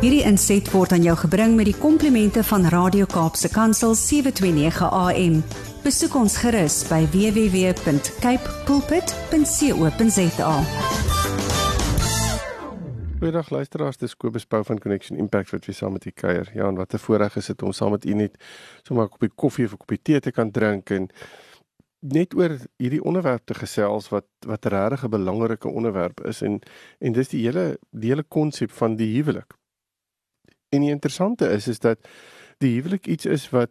Hierdie inset word aan jou gebring met die komplimente van Radio Kaapse Kansel 729 AM. Besoek ons gerus by www.cape pulpit.co.za. Goeiedag luisteraars, dis Kobus Pau van Connection Impact wat weer saam met u kuier. Ja, en wat 'n voorreg is dit om saam met u net sommer 'n koppie koffie of 'n koppie tee te kan drink en net oor hierdie onderwerp te gesels wat wat regtig 'n belangrike onderwerp is en en dis die hele die hele konsep van die huwelik. En die interessante is is dat die huwelik iets is wat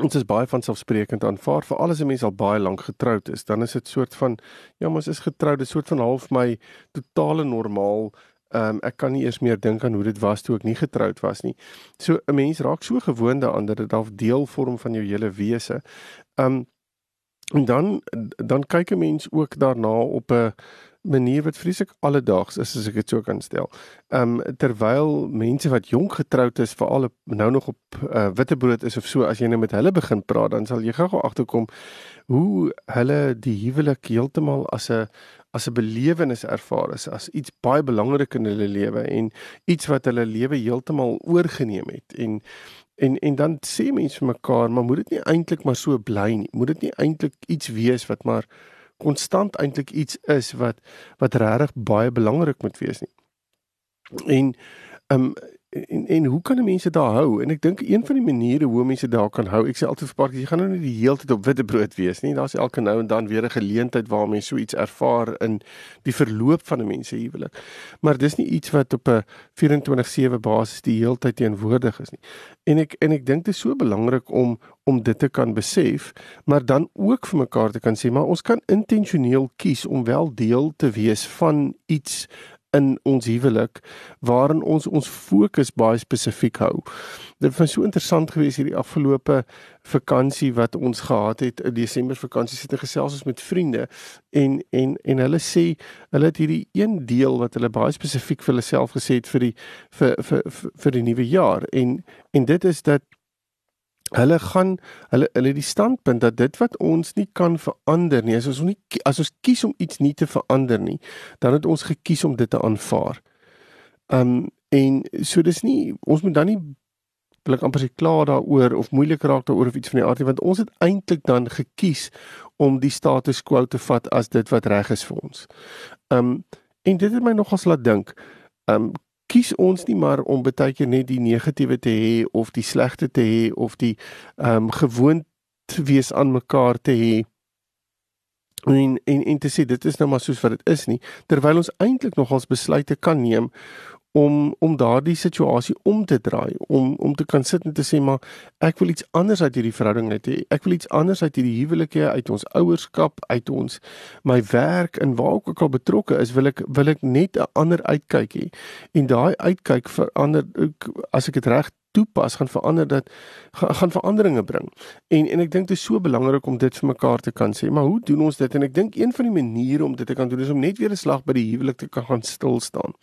ons is baie van selfsprekend aanvaar vir alles 'n mens al baie lank getroud is, dan is dit soort van ja, ons is getroud, dit soort van half my totale normaal. Ehm um, ek kan nie eers meer dink aan hoe dit was toe ek nie getroud was nie. So 'n mens raak so gewoond daaraan dat dit half deel vorm van jou hele wese. Ehm um, en dan dan kyk 'n mens ook daarna op 'n manier wat vreeslik alledaags is as ek dit so kan stel. Ehm um, terwyl mense wat jonk getroud is veral nou nog op uh, witbrood is of so as jy nou met hulle begin praat dan sal jy gou agterkom hoe hulle die huwelik heeltemal as 'n as 'n belewenis ervaar is as iets baie belangrik in hulle lewe en iets wat hulle lewe heeltemal oorgeneem het en en en dan sê mense vir mekaar maar moet dit nie eintlik maar so bly nie moet dit nie eintlik iets wees wat maar konstant eintlik iets is wat wat regtig baie belangrik moet wees nie. En ehm um, en en hoe kan mense daar hou? En ek dink een van die maniere hoe mense daar kan hou, ek sê altyd vir paartjies, jy gaan nou nie die hele tyd op witte brood wees nie. Daar's elke nou en dan weer 'n geleentheid waar mense so iets ervaar in die verloop van 'n mens se huwelik. Maar dis nie iets wat op 'n 24/7 basis die hele tyd teenwoordig is nie. En ek en ek dink dit is so belangrik om om dit te kan besef, maar dan ook vir mekaar te kan sê, maar ons kan intentioneel kies om wel deel te wees van iets in ons huwelik waarin ons ons fokus baie spesifiek hou. Dit was so interessant geweest hierdie afgelope vakansie wat ons gehad het, 'n Desember vakansie sit en gesels ons met vriende en en en hulle sê hulle het hierdie een deel wat hulle baie spesifiek vir hulle self gesê het vir die vir vir vir, vir die nuwe jaar en en dit is dat Hulle gaan hulle hulle die standpunt dat dit wat ons nie kan verander nie, as ons nie as ons kies om iets nie te verander nie, dan het ons gekies om dit te aanvaar. Um en so dis nie ons moet dan nie blik amper se klaar daaroor of moeilik raak daaroor of iets van die aard nie, want ons het eintlik dan gekies om die status quo te vat as dit wat reg is vir ons. Um en dit het my nogals laat dink. Um kies ons nie maar om baie keer net die negatiewe te hê of die slegte te hê of die ehm um, gewoond wees aan mekaar te hê. En en en te sê dit is nou maar soos wat dit is nie terwyl ons eintlik nog ons besluite kan neem om om daardie situasie om te draai om om te kan sit en te sê maar ek wil iets anders uit hierdie verhouding uit hê ek wil iets anders uit hierdie huwelik hê uit ons ouerskap uit ons my werk en waar ook al betrokke is wil ek wil ek net 'n ander uitkyk hê en daai uitkyk verander as ek dit reg toepas gaan verander dat gaan veranderinge bring. En en ek dink dit is so belangrik om dit vir mekaar te kan sê. Maar hoe doen ons dit? En ek dink een van die maniere om dit te kan doen is om net weer 'n slag by die huwelik te kan gaan stil staan.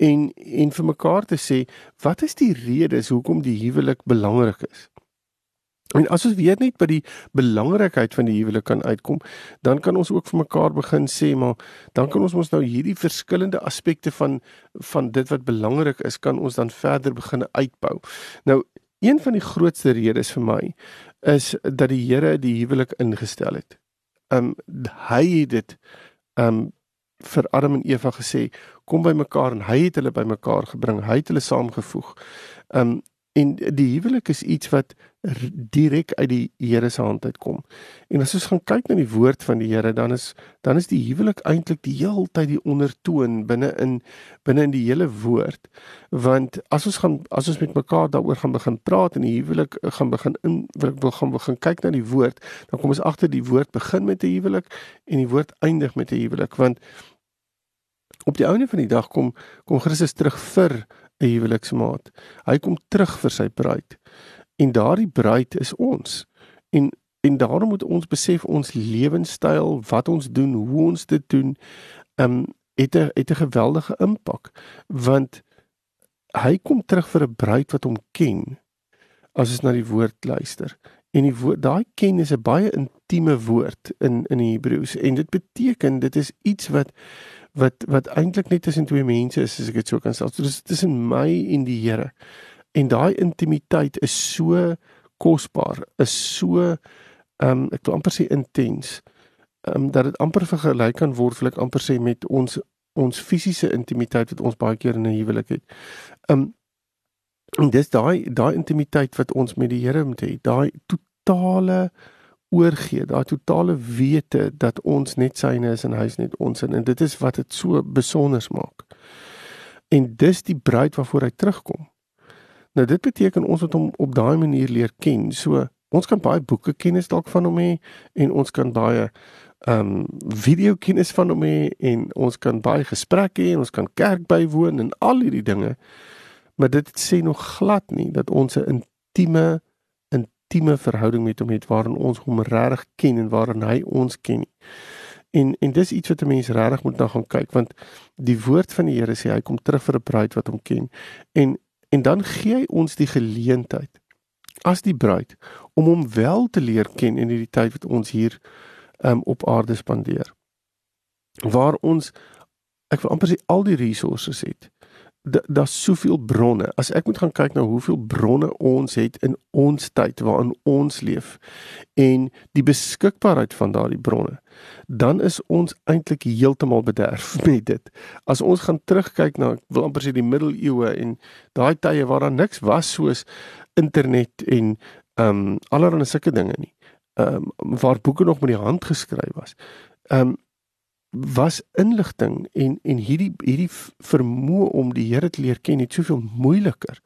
En en vir mekaar te sê, wat is die redes hoekom die huwelik belangrik is? En as ons weet net by die belangrikheid van die huwelik kan uitkom, dan kan ons ook vir mekaar begin sê maar dan kan ons mos nou hierdie verskillende aspekte van van dit wat belangrik is, kan ons dan verder begin uitbou. Nou, een van die grootste redes vir my is dat die Here die huwelik ingestel het. Um hy het dit um vir Adam en Eva gesê, kom by mekaar en hy het hulle by mekaar gebring. Hy het hulle saamgevoeg. Um En die huwelik is iets wat direk uit die Here se hand uitkom. En as ons gaan kyk na die woord van die Here, dan is dan is die huwelik eintlik die heeltyd die ondertoon binne in binne in die hele woord. Want as ons gaan as ons met mekaar daaroor gaan begin praat en die huwelik gaan begin in wil, wil gaan begin kyk na die woord, dan kom ons agter die woord begin met 'n huwelik en die woord eindig met 'n huwelik want op die einde van die dag kom kom Christus terug vir 'n huweliksmaat. Hy kom terug vir sy bruid. En daardie bruid is ons. En en daarom moet ons besef ons lewenstyl, wat ons doen, hoe ons dit doen, ehm um, het 'n het 'n geweldige impak want hy kom terug vir 'n bruid wat hom ken as ons na die woord luister. En die woord daai ken is 'n baie intieme woord in in die Hebreëus en dit beteken dit is iets wat wat wat eintlik net tussen twee mense is as ek dit so kan stel. So dis tussen my en die Here. En daai intimiteit is so kosbaar, is so ehm um, ek wil amper sê intens. Ehm um, dat dit amper vergelyk kan word, wil ek amper sê met ons ons fisiese intimiteit wat ons baie keer in 'n huwelik het. Ehm um, en dis daai daai intimiteit wat ons met die Here moet hê, daai totale oorgee, daai totale wete dat ons net syne is en hy is net ons en dit is wat dit so besonder maak. En dis die bruid waarvoor hy terugkom. Nou dit beteken ons moet hom op daai manier leer ken. So ons kan baie boeke kennis dalk van hom hê en ons kan baie ehm um, video kennis van hom hê en ons kan baie gesprekke hê en ons kan kerk bywoon en al hierdie dinge. Maar dit sê nog glad nie dat ons 'n intieme intieme verhouding met hom het waarin ons hom regtig ken en waarin hy ons ken. En en dis iets wat 'n mens regtig moet na gaan kyk want die woord van die Here sê hy kom terug vir 'n bruid wat hom ken. En en dan gee hy ons die geleentheid as die bruid om hom wel te leer ken in hierdie tyd wat ons hier um, op aarde spandeer. Waar ons ek wil amper sê al die resources het daar's soveel bronne. As ek moet gaan kyk na hoeveel bronne ons het in ons tyd waarin ons leef en die beskikbaarheid van daardie bronne, dan is ons eintlik heeltemal bederf met dit. As ons gaan terugkyk na wil amper sê die middeleeue en daai tye waar daar niks was soos internet en ehm um, allerlei sulke dinge nie. Ehm um, waar boeke nog met die hand geskryf was. Ehm um, was inligting en en hierdie hierdie vermoë om die Here te leer ken net soveel moeiliker.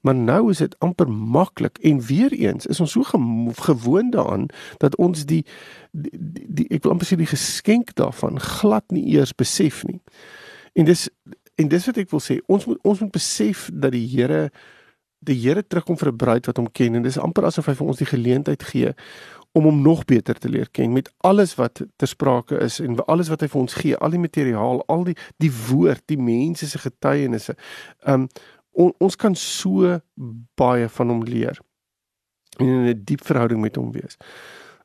Maar nou is dit amper maklik en weer eens is ons so gewoond daaraan dat ons die, die, die ek wil amper sê die geskenk daarvan glad nie eers besef nie. En dis en dis wat ek wil sê, ons moet ons moet besef dat die Here die Here terugkom vir 'n bruid wat hom ken en dis amper asof hy vir ons die geleentheid gee om hom nog beter te leer ken met alles wat ter sprake is en alles wat hy vir ons gee, al die materiaal, al die die woord, die mense se getuienisse. Um on, ons kan so baie van hom leer en in 'n diep verhouding met hom wees.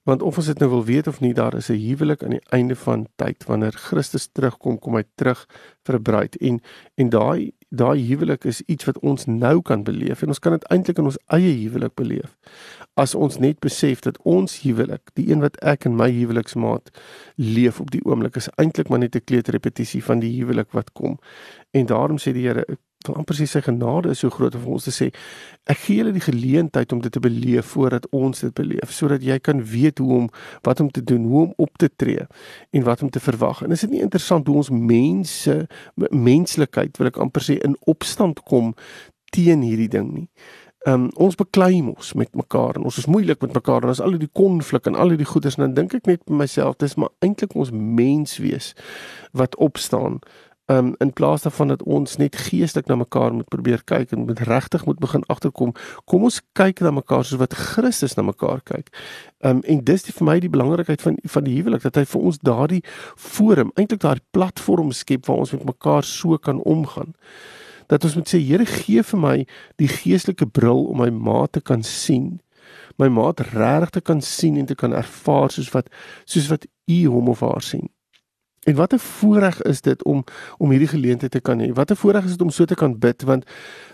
Want of ons dit nou wil weet of nie, daar is 'n huwelik aan die einde van tyd wanneer Christus terugkom, kom hy terug vir 'n bruid en en daai daai huwelik is iets wat ons nou kan beleef en ons kan dit eintlik in ons eie huwelik beleef as ons net besef dat ons huwelik, die een wat ek en my huweliksmaat leef op die oomblik is eintlik maar net 'n kleuterrepetisie van die huwelik wat kom. En daarom sê die Here, wil amper sê sy genade is so groot om ons te sê ek gee julle die geleentheid om dit te beleef voordat ons dit beleef sodat jy kan weet hoe om wat om te doen, hoe om op te tree en wat om te verwag. En is dit nie interessant hoe ons mense menslikheid wil ek amper sê in opstand kom teen hierdie ding nie um, ons beklei mos met mekaar en ons is moeilik met mekaar en as al die konflik en al die goeders en dan dink ek net vir myself dis maar eintlik ons mens wees wat opstaan um, in plaas daarvan dat ons net geestelik na mekaar moet probeer kyk en met regtig moet begin agterkom kom ons kyk na mekaar soos wat Christus na mekaar kyk um, en dis die, vir my die belangrikheid van van die huwelik dat hy vir ons daardie forum eintlik daardie platform skep waar ons met mekaar so kan omgaan dat ons moet sê Here gee vir my die geestelike bril om my maat te kan sien. My maat regtig te kan sien en te kan ervaar soos wat soos wat U hom of haar sien. En wat 'n voorreg is dit om om hierdie geleentheid te kan hê. Wat 'n voorreg is dit om so te kan bid want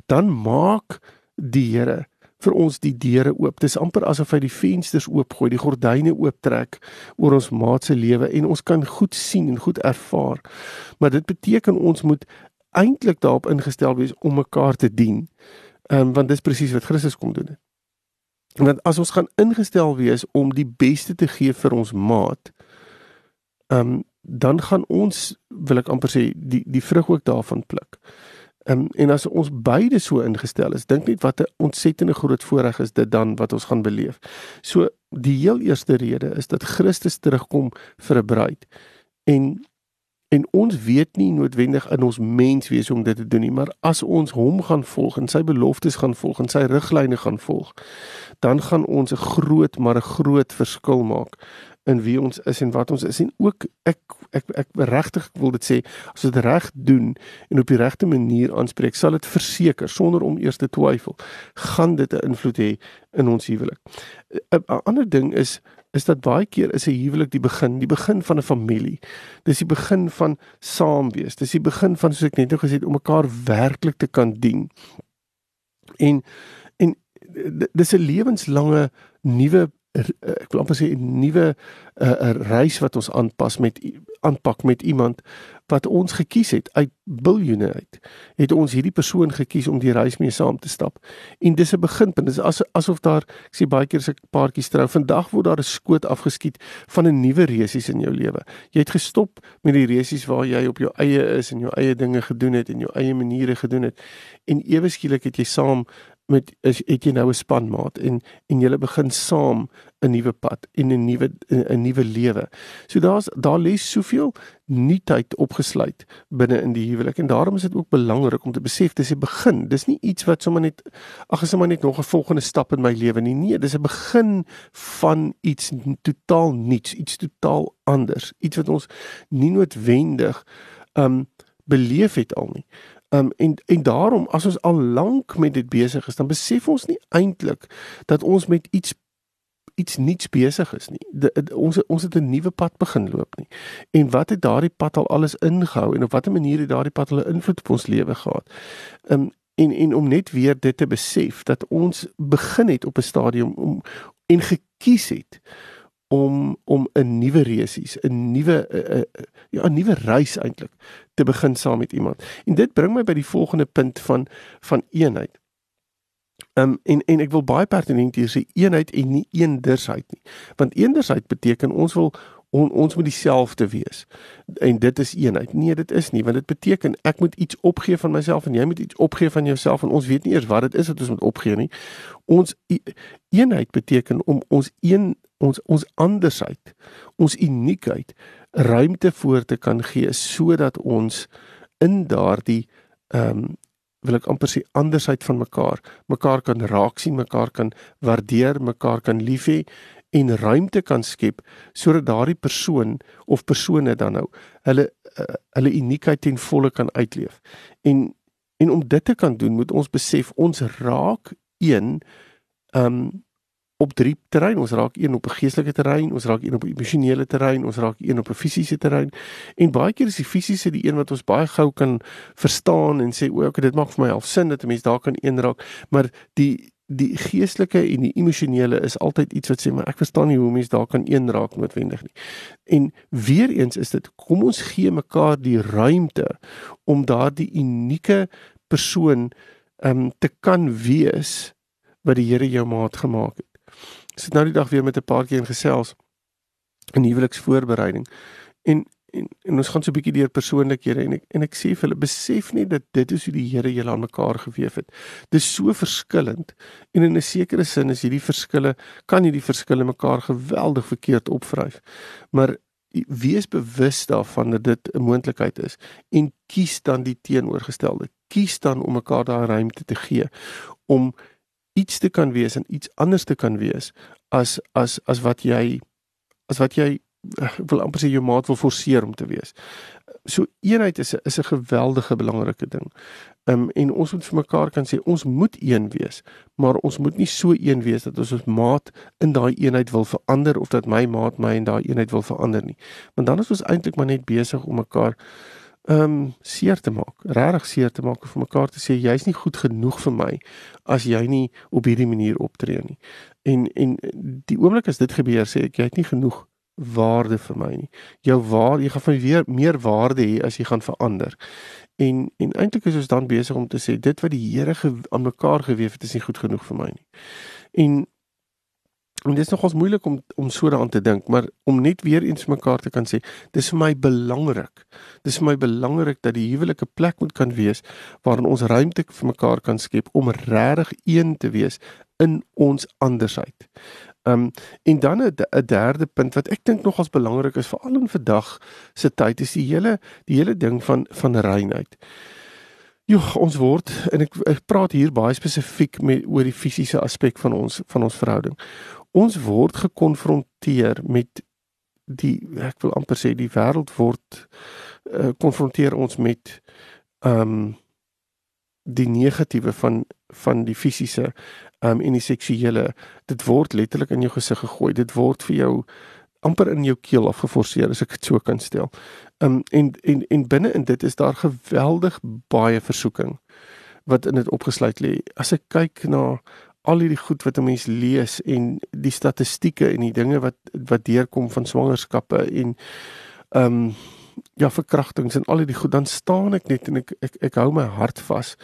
dan maak die Here vir ons die deure oop. Dis amper asof hy die vensters oopgooi, die gordyne ooptrek oor ons maat se lewe en ons kan goed sien en goed ervaar. Maar dit beteken ons moet eintlik daarop ingestel wees om mekaar te dien. Ehm um, want dis presies wat Christus kom doen. Want as ons gaan ingestel wees om die beste te gee vir ons maat, ehm um, dan gaan ons wil ek amper sê die die vrug ook daarvan pluk. Ehm um, en as ons beide so ingestel is, dink net wat 'n ontsettende groot voorreg is dit dan wat ons gaan beleef. So die heel eerste rede is dat Christus terugkom vir 'n bruid. En En ons weet nie noodwendig in ons menswees om dit te doen nie, maar as ons hom gaan volg en sy beloftes gaan volg en sy riglyne gaan volg, dan gaan ons 'n groot maar 'n groot verskil maak in wie ons is en wat ons is en ook ek ek ek regtig wil dit sê as dit reg doen en op die regte manier aanspreek sal dit verseker sonder om eers te twyfel gaan dit 'n invloed hê in ons huwelik. 'n Ander ding is is dat baie keer is 'n huwelik die begin, die begin van 'n familie. Dis die begin van saam wees. Dis die begin van soos ek net nou gesê het om mekaar werklik te kan dien. En en dis 'n lewenslange nuwe ek wil amper sê 'n nuwe 'n uh, reis wat ons aanpas met aanpak met iemand wat ons gekies het uit biljoene uit. Het ons hierdie persoon gekies om die reis mee saam te stap. En dis 'n beginpunt. Dis as, asof daar ek sê baie keer as ek paartjies trou, vandag word daar 'n skoot afgeskiet van 'n nuwe resies in jou lewe. Jy het gestop met die resies waar jy op jou eie is en jou eie dinge gedoen het en jou eie maniere gedoen het. En ewe skielik het jy saam met is het jy nou 'n spanmaat en en julle begin saam 'n nuwe pad en 'n nuwe 'n nuwe lewe. So daar's daar lê soveel nuutheid opgesluit binne in die huwelik en daarom is dit ook belangrik om te besef dis 'n begin. Dis nie iets wat sommer net ag is sommer net nog 'n volgende stap in my lewe nie. Nee, dis 'n begin van iets totaal nuuts, iets totaal anders, iets wat ons nie noodwendig um beleef het al nie. Um, en en daarom as ons al lank met dit besig is, dan besef ons nie eintlik dat ons met iets iets niets besig is nie. De, de, ons ons het 'n nuwe pad begin loop nie. En wat het daardie pad al alles ingehou en op watter manier het daardie pad hulle invloed op ons lewe gehad? Um en en om net weer dit te besef dat ons begin het op 'n stadium om en gekies het om om 'n nuwe resies, 'n nuwe uh, uh, ja, 'n nuwe reis eintlik te begin saam met iemand. En dit bring my by die volgende punt van van eenheid. Ehm um, en en ek wil baie pertinent hier sê eenheid en nie eendersheid nie. Want eendersheid beteken ons wil on, ons moet dieselfde wees. En dit is eenheid. Nee, dit is nie, want dit beteken ek moet iets opgee van myself en jy moet iets opgee van jouself en ons weet nie eers wat dit is wat ons moet opgee nie. Ons eenheid beteken om ons een ons ons andersheid, ons uniekheid ruimte voor te kan gee sodat ons in daardie ehm um, wil ek amper sê andersheid van mekaar, mekaar kan raak sien, mekaar kan waardeer, mekaar kan lief hê en ruimte kan skep sodat daardie persoon of persone dan nou hulle uh, hulle uniekheid ten volle kan uitleef. En en om dit te kan doen, moet ons besef ons raak een ehm um, op drie terrein. Ons raak een op 'n geestelike terrein, ons raak een op 'n emosionele terrein, ons raak een op 'n fisiese terrein. En baie keer is die fisiese die een wat ons baie gou kan verstaan en sê o, okay, dit maak vir my half sin dat 'n mens daar kan een raak, maar die die geestelike en die emosionele is altyd iets wat sê maar ek verstaan nie hoe mense daar kan een raak noodwendig nie. En weer eens is dit kom ons gee mekaar die ruimte om daardie unieke persoon um te kan wees wat die Here jou maat gemaak het. Sit nou die dag weer met 'n paar keer in gesels in huweliksvoorbereiding. En en en ons gaan so 'n bietjie deur persoonlikhede en ek en ek sê vir hulle besef nie dat dit is hoe die Here julle aan mekaar gewewe het. Dis so verskillend en in 'n sekere sin is hierdie verskille kan hierdie verskille mekaar geweldig verkeerd opvryf. Maar wees bewus daarvan dat dit 'n moontlikheid is en kies dan die teenoorgestelde. Kies dan om mekaar daai ruimte te gee om iets te kan wees en iets anders te kan wees as as as wat jy as wat jy ek wil amper sê jou maat wil forceer om te wees. So eenheid is 'n is 'n geweldige belangrike ding. Ehm um, en ons moet vir mekaar kan sê ons moet een wees, maar ons moet nie so een wees dat ons ons maat in daai eenheid wil verander of dat my maat my in daai eenheid wil verander nie. Want dan is ons eintlik maar net besig om mekaar ehm um, seer te maak, regtig seer te maak vir mekaar te sê jy's nie goed genoeg vir my as jy nie op hierdie manier optree nie. En en die oomblik as dit gebeur sê ek jy het nie genoeg waarde vir my nie. Jou waarde, jy gaan van weer meer waarde hê as jy gaan verander. En en eintlik is ons dan besig om te sê dit wat die Here aan mekaar gewewe het is nie goed genoeg vir my nie. En En dit is nogals moeilik om om so daaraan te dink, maar om net weer eens mekaar te kan sê, dis vir my belangrik. Dis vir my belangrik dat die huwelik 'n plek moet kan wees waarin ons ruimte vir mekaar kan skep om regtig een te wees in ons andersheid. Um en dan 'n derde punt wat ek dink nogals belangrik is veral in vandag se tyd is die hele die hele ding van van reinheid. Jo, ons word en ek, ek praat hier baie spesifiek met oor die fisiese aspek van ons van ons verhouding ons word gekonfronteer met die ek wil amper sê die wêreld word konfronteer uh, ons met ehm um, die negatiewe van van die fisiese um, en die seksuele dit word letterlik in jou gesig gegooi dit word vir jou amper in jou keel afgeforceer as ek dit so kan stel. Um en en en binne in dit is daar geweldig baie versoeking wat in dit opgesluit lê. As ek kyk na al hierdie goed wat 'n mens lees en die statistieke en die dinge wat wat deurkom van swangerskappe en um ja verkrachtings en al hierdie goed dan staan ek net en ek ek ek hou my hart vas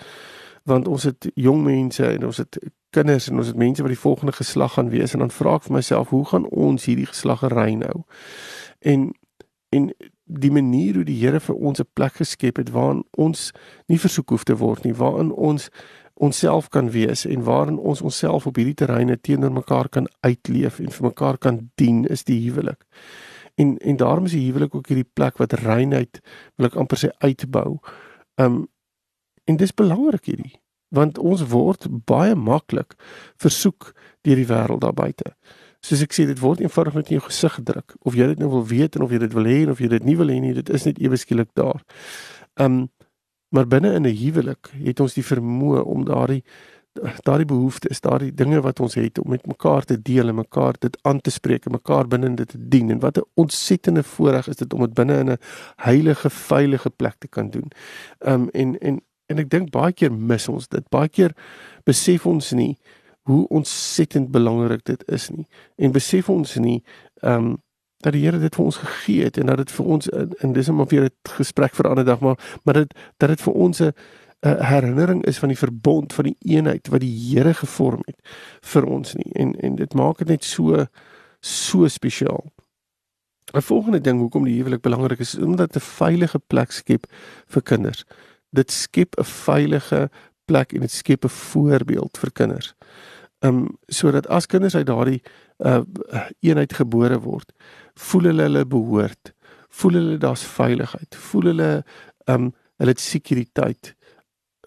want ons het jong mense en ons het kinders en ons het mense wat die volgende geslag gaan wees en dan vra ek vir myself hoe gaan ons hierdie geslaggery nou? En en die manier hoe die Here vir ons 'n plek geskep het waarin ons nie versoek hoef te word nie waarin ons onsself kan wees en waarin ons onsself op hierdie terreine teenoor mekaar kan uitleef en vir mekaar kan dien is die huwelik. En en daarom is die huwelik ook hierdie plek wat reinheid wil ek amper sê uitbou. Um en dis belangrik hierdie want ons word baie maklik versoek deur die wêreld daar buite. Soos ek sê dit word eenvoudig net in jou gesig gedruk of jy dit nou wil weet en of jy dit wil hê of jy dit nie wil hê nie, dit is net ewe skielik daar. Um maar binne in 'n huwelik het ons die vermoë om daardie daardie behoeftes, daardie dinge wat ons het om met mekaar te deel en mekaar dit aan te spreek en mekaar binne dit te dien en wat 'n ontsettende voorreg is dit om dit binne in 'n heilige, veilige plek te kan doen. Um en en en ek dink baie keer mis ons dit. Baie keer besef ons nie hoe ontsettend belangrik dit is nie en besef ons nie um dat die Here dit vir ons gegee het en dat dit vir ons en dis om weer 'n gesprek vir 'n ander dag maar maar dit dat dit vir ons 'n 'n herinnering is van die verbond van die eenheid wat die Here gevorm het vir ons nie en en dit maak dit net so so spesiaal. 'n Volgende ding hoekom die huwelik belangrik is, is omdat dit 'n veilige plek skep vir kinders. Dit skep 'n veilige plek en dit skep 'n voorbeeld vir kinders. Ehm um, sodat as kinders uit daardie uh eenheid gebore word, voel hulle hulle behoort, voel hulle daar's veiligheid, voel hulle ehm um, hulle het sekuriteit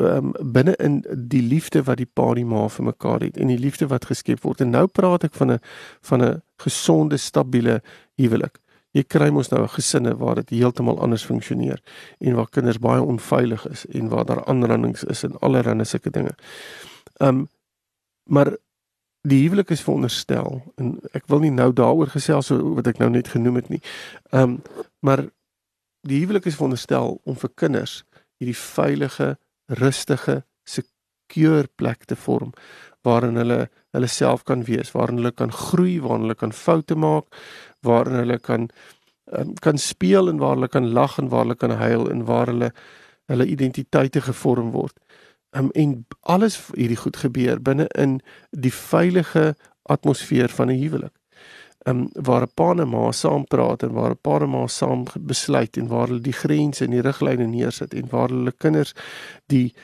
um, binne in die liefde wat die pa en die ma vir mekaar het en die liefde wat geskep word. En nou praat ek van 'n van 'n gesonde, stabiele huwelik. Jy kry mos nou gesinne waar dit heeltemal anders funksioneer en waar kinders baie onveilig is en waar daar aanrandings is en allerlei sulke dinge. Um maar die huwelik is veronderstel en ek wil nie nou daaroor gesels so wat ek nou net genoem het nie. Um maar die huwelik is veronderstel om vir kinders hierdie veilige rustige, secure plek te vorm waarin hulle hulle self kan wees, waarin hulle kan groei, waarin hulle kan foute maak, waarin hulle kan um, kan speel en waar hulle kan lag en waar hulle kan huil en waar hulle hulle identiteite gevorm word. Um, en alles hierdie goed gebeur binne in die veilige atmosfeer van 'n huwelik um, waar 'n pa en ma saam praat en waar 'n pa en ma saam besluit en waar hulle die grense en die riglyne neersit en waar hulle kinders die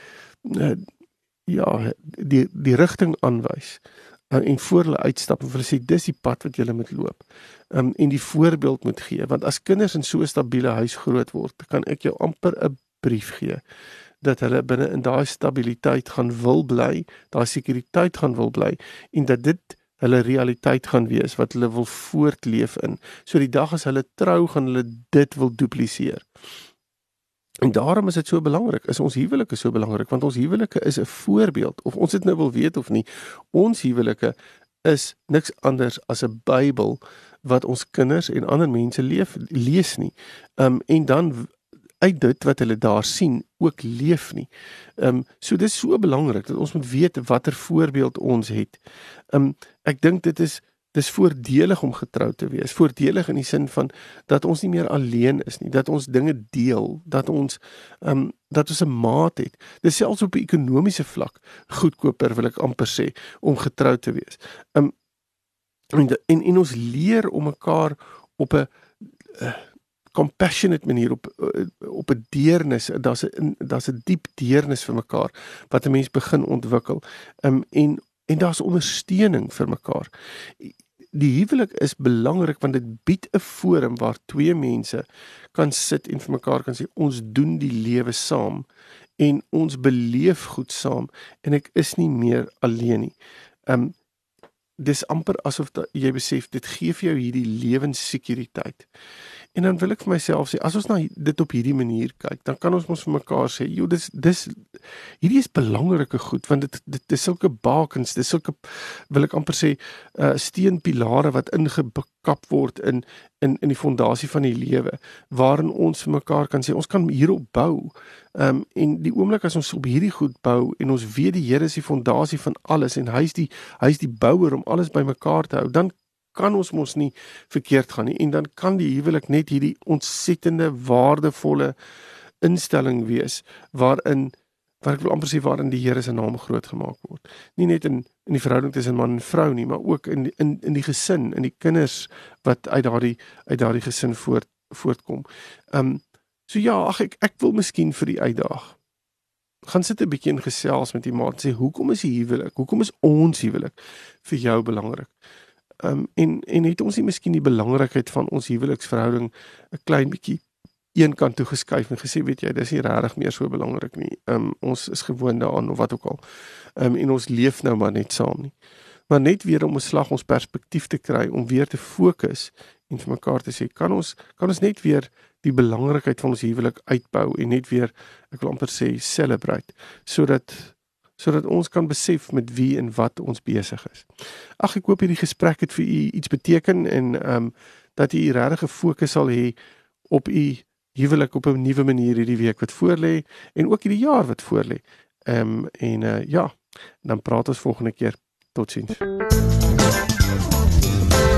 uh, ja die die rigting aanwys uh, en voor hulle uitstap en hulle sê dis die pad wat jy moet loop. Um, en die voorbeeld moet gee want as kinders in so 'n stabiele huis groot word, kan ek jou amper 'n brief gee dat hulle binne in daai stabiliteit gaan wil bly, daai sekuriteit gaan wil bly en dat dit hulle realiteit gaan wees wat hulle wil voortleef in. So die dag as hulle trou gaan hulle dit wil dupliseer. En daarom is dit so belangrik. Is ons huwelike so belangrik want ons huwelike is 'n voorbeeld of ons dit nou wil weet of nie. Ons huwelike is niks anders as 'n Bybel wat ons kinders en ander mense leef lees nie. Um en dan uit dit wat hulle daar sien ook leef nie. Ehm um, so dis so belangrik dat ons moet weet watter voorbeeld ons het. Ehm um, ek dink dit is dis voordelig om getrou te wees. Voordelig in die sin van dat ons nie meer alleen is nie, dat ons dinge deel, dat ons ehm um, dat ons 'n maat het. Dis selfs op 'n ekonomiese vlak goedkoper wil ek amper sê om getrou te wees. Ehm um, en, en en ons leer om mekaar op 'n uh, compassionate manier op eh, op 'n deernis daar's 'n daar's 'n diep deernis vir mekaar wat 'n mens begin ontwikkel. Um, en en daar's ondersteuning vir mekaar. Die huwelik is belangrik want dit bied 'n forum waar twee mense kan sit en vir mekaar kan sê ons doen die lewe saam en ons beleef goed saam en ek is nie meer alleen nie. Um, dis amper asof da, jy besef dit gee vir jou hierdie lewenssekuriteit. En dan wil ek vir myself sê as ons na dit op hierdie manier kyk, dan kan ons mos vir mekaar sê, "Jo, dis dis hierdie is belangrike goed want dit dit is sulke bakens, dis sulke wil ek amper sê, uh steenpilare wat ingekap word in in in die fondasie van die lewe waarin ons vir mekaar kan sê ons kan hierop bou. Ehm um, en die oomblik as ons op hierdie goed bou en ons weet die Here is die fondasie van alles en hy is die hy is die bouer om alles bymekaar te hou, dan kan ons mos nie verkeerd gaan nie en dan kan die huwelik net hierdie ontsettende waardevolle instelling wees waarin wat ek wil amper sê waarin die Here se naam groot gemaak word. Nie net in in die verhouding tussen man en vrou nie, maar ook in in in die gesin, in die kinders wat uit daardie uit daardie gesin voort voortkom. Ehm um, so ja, ag ek ek wil miskien vir die uitdaag gaan sit 'n bietjie in gesels met iemand sê hoekom is die huwelik? Hoekom is ons huwelik vir jou belangrik? Um, en en het ons nie miskien die belangrikheid van ons huweliksverhouding 'n klein bietjie een kant toe geskuif en gesê weet jy dis nie regtig meer so belangrik nie. Um ons is gewoond daaraan of wat ook al. Um en ons leef nou maar net saam nie. Maar net weer om 'n slag ons perspektief te kry om weer te fokus en vir mekaar te sê kan ons kan ons net weer die belangrikheid van ons huwelik uitbou en net weer ek wil amper sê celebrate sodat sodat ons kan besef met wie en wat ons besig is. Ag ek hoop hierdie gesprek het vir u iets beteken en ehm um, dat u regtig gefokus sal hê op u huwelik op 'n nuwe manier hierdie week wat voorlê en ook hierdie jaar wat voorlê. Ehm um, en uh, ja, dan praat ons volgende keer. Totsiens.